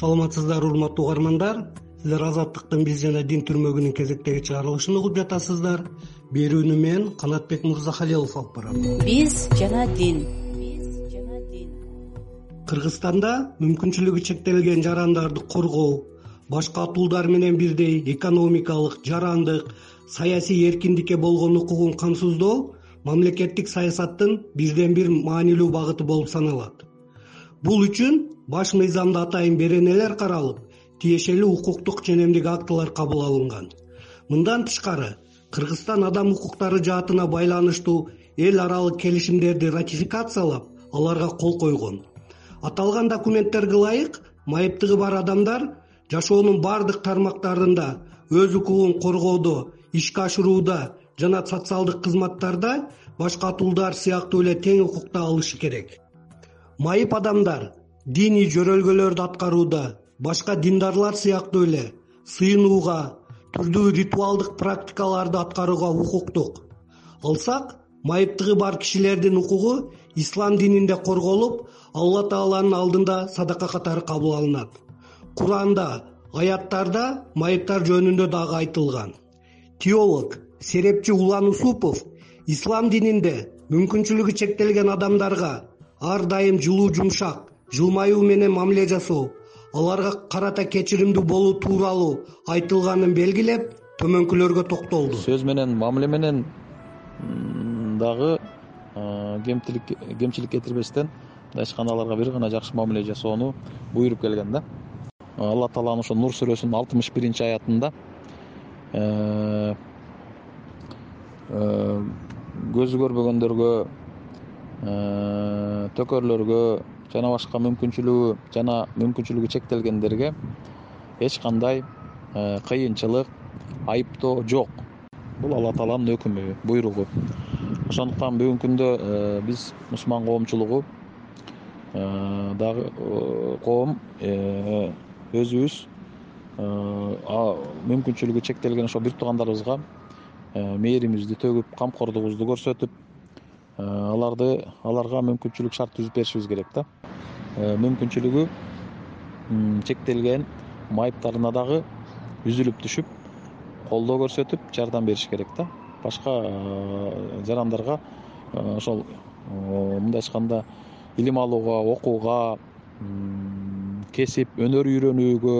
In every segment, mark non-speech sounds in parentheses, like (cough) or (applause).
саламатсыздарбы урматтуу угармандар. Сиздер азаттыктын биз жана дин түрмөгүнүн кезектеги чыгарылышын угуп жатасыздар. Берүүнү мен канатбек мырзахалилов алып барам. Биз жана дин. Кыргызстанда мүмкүнчүлүгү чектелген жарандарды коргоо башка атуулдар менен бирдей экономикалык жарандык саясий эркиндикке болгон укугун камсыздоо мамлекеттик саясаттын бирден бир маанилүү багыты болуп саналат. Бул үчүн баш мыйзамда атайын беренелер каралып тиешелүү укуктук ченемдик актылар кабыл алынган. Мындан тышкары кыргызстан адам укуктары жаатына байланыштуу эл аралык келишимдерди ратификациялап аларга кол койгон. Аталган документтерге ылайык майыптыгы бар адамдар жашоонун баардык тармактарында өз укугун коргоодо ишке ашырууда жана социалдык кызматтарда башка атуулдар сыяктуу эле тең укукта алышы керек. Майып адамдар диний жөрөлгөлөрдү аткарууда башка диндарлар сыяктуу эле сыйынууга түрдүү ритуалдык практикаларды аткарууга укуктук. Алсак майыптыгы бар кишилердин укугу ислам дининде корголуп алла тааланын алдында садака катары кабыл алынат. Куранда аяттарда майыптар жөнүндө дагы айтылган. Теолог серепчи улан усупов ислам дининде мүмкүнчүлүгү чектелген адамдарга ар дайым жылуу жумшак жылмаюу менен мамиле жасоо аларга карата кечиримдүү болуу тууралуу айтылганын белгилеп төмөнкүлөргө токтолду. Сөз менен мамиле менен дагы кемчилик кетирбестен мындайча айтканда аларга бир гана жакшы мамиле жасоону буйруп келген да. Алла тааланын ошо нур сүрөсүнүн алтымыш биринчи аятында э, Э, көзү көрбөгөндөргө э, төкөрлөргө жана башка мүмкүнчүлүгү жана мүмкүнчүлүгү чектелгендерге эч кандай э, кыйынчылык айыптоо жок. Бул алла тааланын өкүмү буйругу. Ошондуктан бүгүнкү күндө биз мусулман коомчулугу дагы коом өзүбүз мүмкүнчүлүгү чектелген ошо бир туугандарыбызга Э, мээримизди төгүп камкордугубузду көрсөтүп э, аларды аларга мүмкүнчүлүк шарт түзүп беришибиз керек да. Э, мүмкүнчүлүгү чектелген майыптарына дагы үзүлүп түшүп колдоо көрсөтүп жардам бериш керек да. Башка жарандарга ошол мындайча айтканда илим алууга окууга кесип өнөр үйрөнүүгө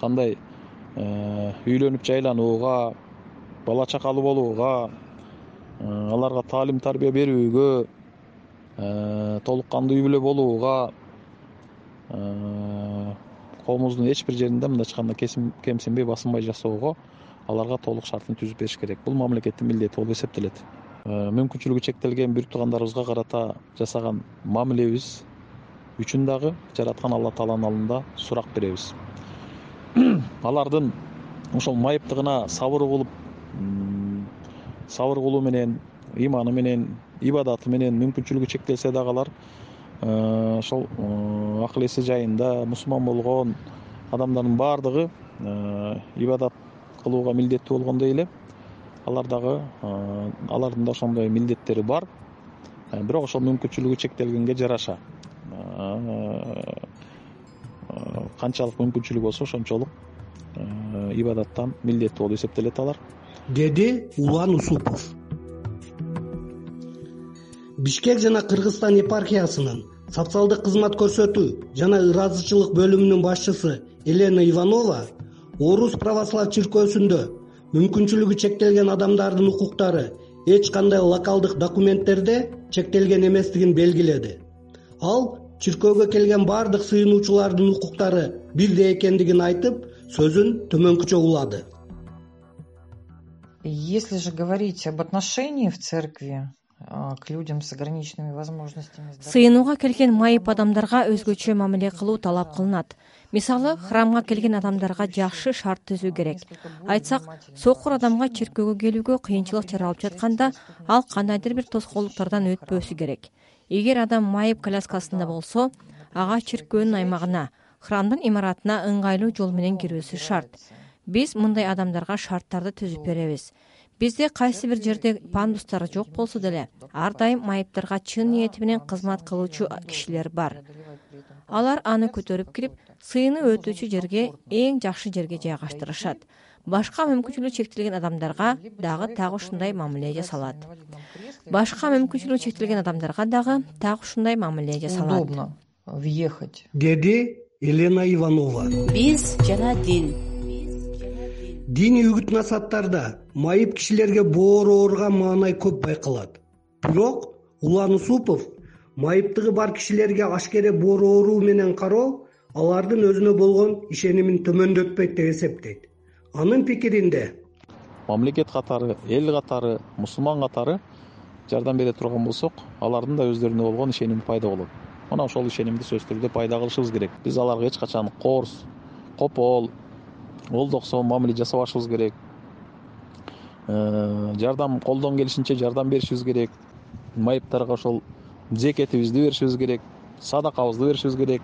кандай Э, үйлөнүп жайланууга бала чакалуу болууга э, аларга таалим тарбия берүүгө э, толук кандуу үй бүлө болууга коомубуздун эч бир жеринде мындайча айтканда кемсинбей басынбай жашоого аларга толук шартын түзүп бериш керек. Бул мамлекеттин милдети болуп эсептелет. Мүмкүнчүлүгү чектелген бир туугандарыбызга карата жасаган мамилебиз үчүн дагы жараткан алла тааланын алдында сурак беребиз. (clears throat) Алардын ошол майыптыгына сабыр кылып сабыр кылуу менен ыйманы менен ибадаты менен мүмкүнчүлүгү чектелсе дагы алар э, ошол э, акыл эси жайында мусулман болгон адамдардын баардыгы э, ибадат кылууга милдеттүү болгондой эле алар дагы алардын да ошондой милдеттери бар. Бирок ошол мүмкүнчүлүгү чектелгенге жараша. Канчалык мүмкүнчүлүгү болсо ошончолук ибадаттан милдеттүү болуп эсептелет алар деди улан усупов. Бишкек жана кыргызстан епархиясынын социалдык кызмат көрсөтүү жана ыраазычылык бөлүмүнүн башчысы елена иванова орус православ чиркөөсүндө мүмкүнчүлүгү чектелген адамдардын укуктары эч кандай локалдык документтерде чектелген эместигин белгиледи. Ал чиркөөгө келген баардык сыйынуучулардын укуктары бирдей экендигин айтып сөзүн төмөнкүчө улады если же говорить об отношении в церкви к людям с ограниченными возможностями сыйынууга келген майып адамдарга өзгөчө мамиле кылуу талап кылынат. Мисалы храмга келген адамдарга жакшы шарт түзүү керек. Айтсак сокур адамга чиркөөгө келүүгө кыйынчылык жаралып жатканда ал кандайдыр бир тоскоолдуктардан өтпөсү керек. Эгер адам майып коляскасында болсо ага чиркөөнүн аймагына храмдын имаратына ыңгайлуу жол менен кирүүсү шарт биз мындай адамдарга шарттарды түзүп беребиз. Бизде кайсы бир жерде пандустар жок болсо деле ар дайым майыптарга чын ниети менен кызмат кылуучу кишилер бар. Алар аны көтөрүп кирип сыйыны өтүүчү жерге эң жакшы жерге жайгаштырышат. Башка мүмкүнчүлүгү чектелген адамдарга дагы так ушундай мамиле жасалат. Башка мүмкүнчүлүгү чектелген адамдарга дагы так ушундай мамиле жасалат. Удобно въехать. Деди елена иванова. Биз жана дин диний үгүт насааттарда майып кишилерге боору ооруган маанай көп байкалат. Бирок улан усупов майыптыгы бар кишилерге ашкере боору ооруу менен кароо алардын өзүнө болгон ишенимин төмөндөтпөйт деп эсептейт. Анын пикиринде мамлекет катары эл катары мусулман катары жардам бере турган болсок алардын да өздөрүнө болгон ишеними пайда болот. Мына ошол ишенимди сөзсүз түрдө пайда кылышыбыз керек. Биз аларга эч качан коорс копол олдоксон мамиле жасабашыбыз керек. Э, жардам колдон келишинче жардам беришибиз керек. Майыптарга ошол зекетибизди беришибиз керек. Садакабызды беришибиз керек.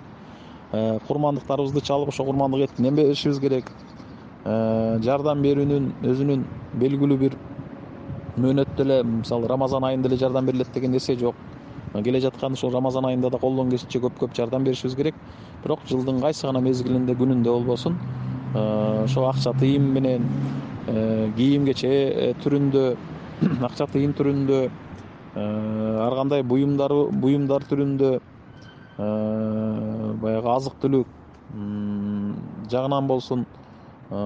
Э, курмандыктарыбызды чалып ошо курмандык этинен беришибиз керек. Э, жардам берүүнүн өзүнүн белгилүү бир мөөнөтү эле мисалы рамазан айында эле жардам берилет деген нерсе жок. Келе жаткан ушул рамазан айында да колдон келишинче көп көп жардам беришибиз керек. Бирок жылдын кайсы гана мезгилинде күнүндө болбосун ошол акча тыйым менен кийим кече түрүндө (clears throat) акча тыйын түрүндө Э, ар кандай буюмдар түрүндө э, баягы азык түлүк жагынан болсун э,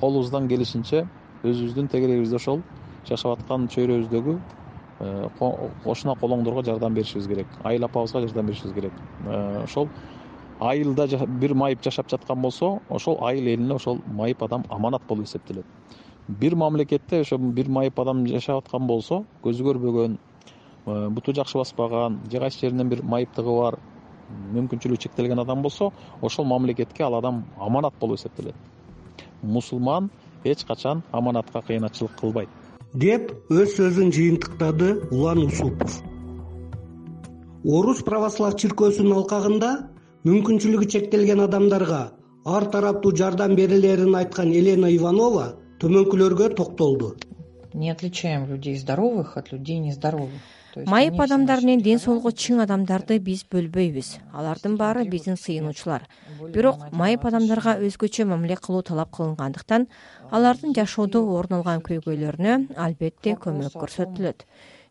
колубуздан келишинче өзүбүздүн тегерегибизде ошол жашап аткан чөйрөбүздөгү кошуна колоңдорго жардам беришибиз керек айыл апабызга жардам беришибиз керек. Ошол айылда бир майып жашап жаткан болсо ошол айыл элине ошол майып адам аманат болуп эсептелет. Бир мамлекетте ошо бир майып адам жашап аткан болсо көзү көрбөгөн э, буту жакшы баспаган же кайсы жеринен бир майыптыгы бар мүмкүнчүлүгү чектелген адам болсо ошол мамлекетке ал адам аманат болуп эсептелет. Мусулман эч качан аманатка кыянатчылык кылбайт. Деп өз сөзүн жыйынтыктады улан усупов. Орус православ чиркөөсүнүн алкагында мүмкүнчүлүгү чектелген адамдарга ар тараптуу жардам берилерин айткан елена иванова төмөнкүлөргө токтолду. Не отличаем людей здоровых от людей нездоровых. Майып адамдар менен ден соолугу чың адамдарды биз бөлбөйбүз. Алардын баары биздин сыйынуучулар. бирок майып адамдарга өзгөчө мамиле кылуу талап кылынгандыктан алардын жашоодо орун алган көйгөйлөрүнө албетте көмөк көрсөтүлөт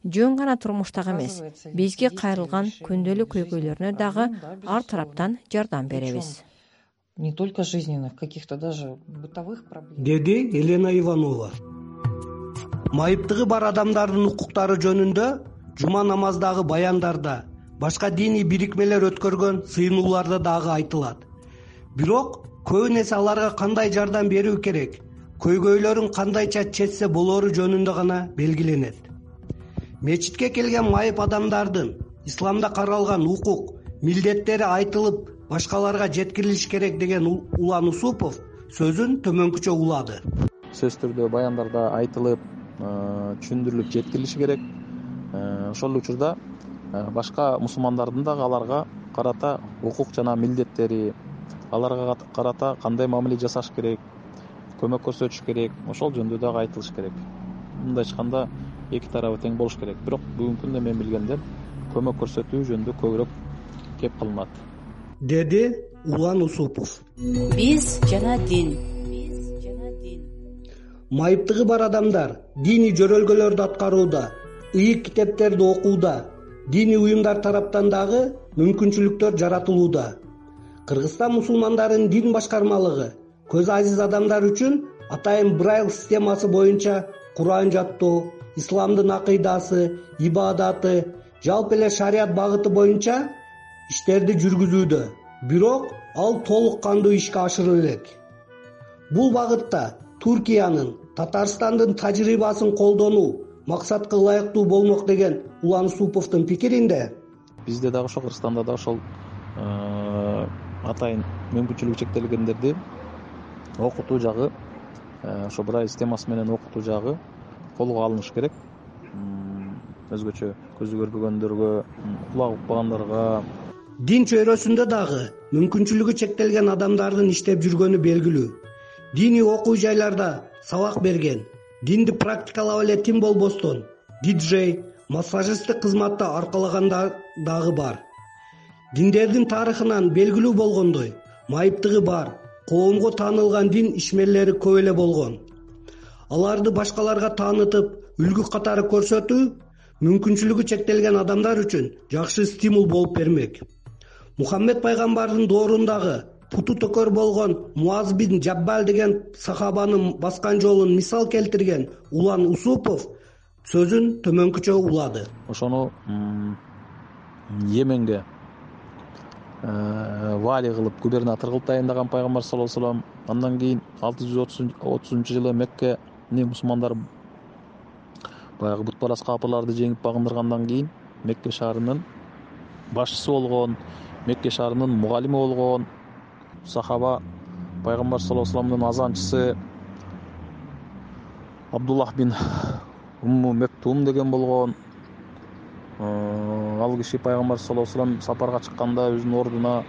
жөн гана турмуштагы эмес. Бизге кайрылган күндөлүк көйгөйлөрүнө дагы ар тараптан жардам беребиз. не только жизненных каких то даже бытовых проблем. Деди елена иванова. Майыптыгы бар адамдардын укуктары жөнүндө жума намаздагы баяндарда башка диний бирикмелер өткөргөн сыйынууларда дагы айтылат. Бирок көбүн эсе аларга кандай жардам берүү керек көйгөйлөрүн кандайча чечсе болору жөнүндө гана белгиленет мечитке келген майып адамдардын исламда каралган укук милдеттери айтылып башкаларга жеткирилиш керек деген улан усупов сөзүн төмөнкүчө улады. Сөзсүз түрдө баяндарда айтылып э, түшүндүрүлүп жеткирилиши керек. Э, ошол эле учурда э, башка мусулмандардын дагы аларга карата укук жана милдеттери аларга карата кандай мамиле жасаш керек көмөк көрсөтүш керек ошол жөнүндө дагы айтылыш керек. Мындай айтканда эки тарабы тең болуш керек. Бирок бүгүнкү күндө мен билгенден көмөк көрсөтүү жөнүндө көбүрөөк кеп кылынат деди улан усупов. Биз жана дин. Жана дин майыптыгы бар адамдар диний жөрөлгөлөрдү аткарууда ыйык китептерди окууда диний уюмдар тараптан дагы мүмкүнчүлүктөр жаратылууда. Кыргызстан мусулмандарынын дин башкармалыгы көзү азиз адамдар үчүн атайын брайл системасы боюнча куран жаттоо исламдын акыйдасы ибадаты жалпы эле шарият багыты боюнча иштерди жүргүзүүдө. Бирок ал толук кандуу ишке ашырыла элек. Бул багытта туркиянын татарстандын тажрыйбасын колдонуу максатка ылайыктуу болмок деген улан усуповдун пикиринде бизде дагы ошол кыргызстанда да ошол э, атайын мүмкүнчүлүгү чектелгендерди окутуу жагы э, ошо брайль системасы менен окутуу жагы колго алыныш керек. Өзгөчө көзү көрбөгөндөргө кулагы укпагандарга. Дин чөйрөсүндө дагы мүмкүнчүлүгү чектелген адамдардын иштеп жүргөнү белгилүү. Диний окуу жайларда сабак берген динди практикалап эле тим болбостон диджей массажисттик кызматты аркалагандар дагы бар. Диндердин тарыхынан белгилүү болгондой майыптыгы бар коомго таанылган дин ишмерлери көп эле болгон аларды башкаларга таанытып үлгү катары көрсөтүү мүмкүнчүлүгү чектелген адамдар үчүн жакшы стимул болуп бермек. Мухаммед пайгамбардын доорундагы путу төкөр болгон муаз бин жаббал деген сахабанын баскан жолун мисал келтирген улан усупов сөзүн төмөнкүчө улады. Ошону йеменге э, вали кылып губернатор кылып дайындаган пайгамбар саллаллаху алейхи вассалам андан кийин алты жүз отузунчу жылы меккени мусулмандар баягы бутпарас капырларды жеңип багындыргандан кийин мекке шаарынын башчысы болгон мекке шаарынын мугалими болгон сахаба пайгамбар саллаллаху алейхи вассаламдын азанчысы абдуллах бин умму мектум деген болгон э, ал киши пайгамбар саллаллаху алейхи вассалам сапарга чыкканда өзүнүн ордуна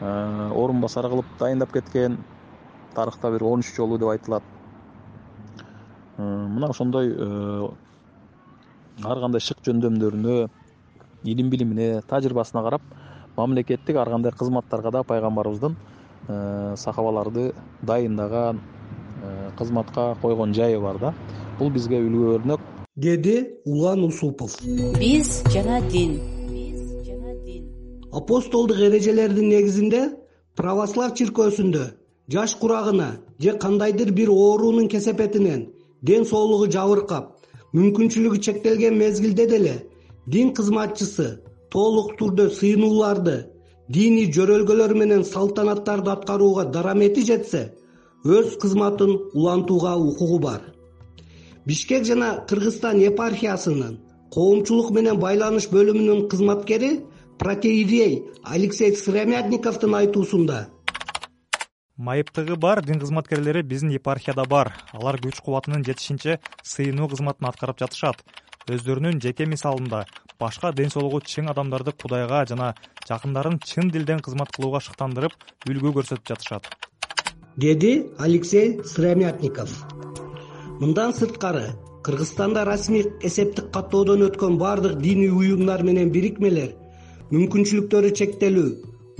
э, орун басары кылып дайындап кеткен тарыхта бир он үч жолу деп айтылат мына ошондой ар кандай шык жөндөмдөрүнө илим билимине тажрыйбасына карап мамлекеттик ар кандай кызматтарга да пайгамбарыбыздын сахабаларды дайындаган кызматка койгон жайы бар да. Бул бизге үлгү өрнөк. Деди улан усупов. Биз жана дин биз жана дин. Апостолдук эрежелердин негизинде православ чиркөөсүндө жаш курагына же кандайдыр бир оорунун кесепетинен ден соолугу жабыркап мүмкүнчүлүгү чектелген мезгилде деле дин кызматчысы толук түрдө сыйынууларды диний жөрөлгөлөр менен салтанаттарды аткарууга дарамети жетсе өз кызматын улантууга укугу бар. Бишкек жана кыргызстан епархиясынын коомчулук менен байланыш бөлүмүнүн кызматкери протеирей алексей сыромятниковдун айтуусунда майыптыгы бар дин кызматкерлери биздин епархияда бар. Алар күч кубатынын жетишинче сыйынуу кызматын аткарып жатышат. Өздөрүнүн жеке мисалында башка ден соолугу чың адамдарды кудайга жана жакындарын чын дилден кызмат кылууга шыктандырып үлгү көрсөтүп жатышат. Деди алексей сыромятников. Мындан сырткары кыргызстанда расмий эсептик каттоодон өткөн баардык диний уюмдар менен бирикмелер мүмкүнчүлүктөрү чектелүү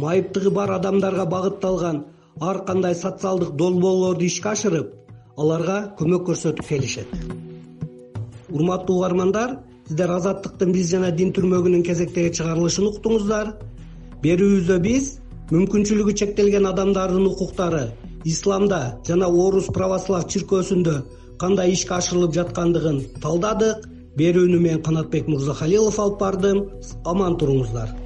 майыптыгы бар адамдарга багытталган ар кандай социалдык долбоорлорду ишке ашырып аларга көмөк көрсөтүп келишет. Урматтуу угармандар сиздер азаттыктын биз жана дин түрмөгүнүн кезектеги чыгарылышын уктуңуздар. Берүүбүздө биз мүмкүнчүлүгү чектелген адамдардын укуктары исламда жана орус православ чиркөөсүндө кандай ишке ашырылып жаткандыгын талдадык. Берүүнү мен канатбек мырзахалилов алып бардым. Аман туруңуздар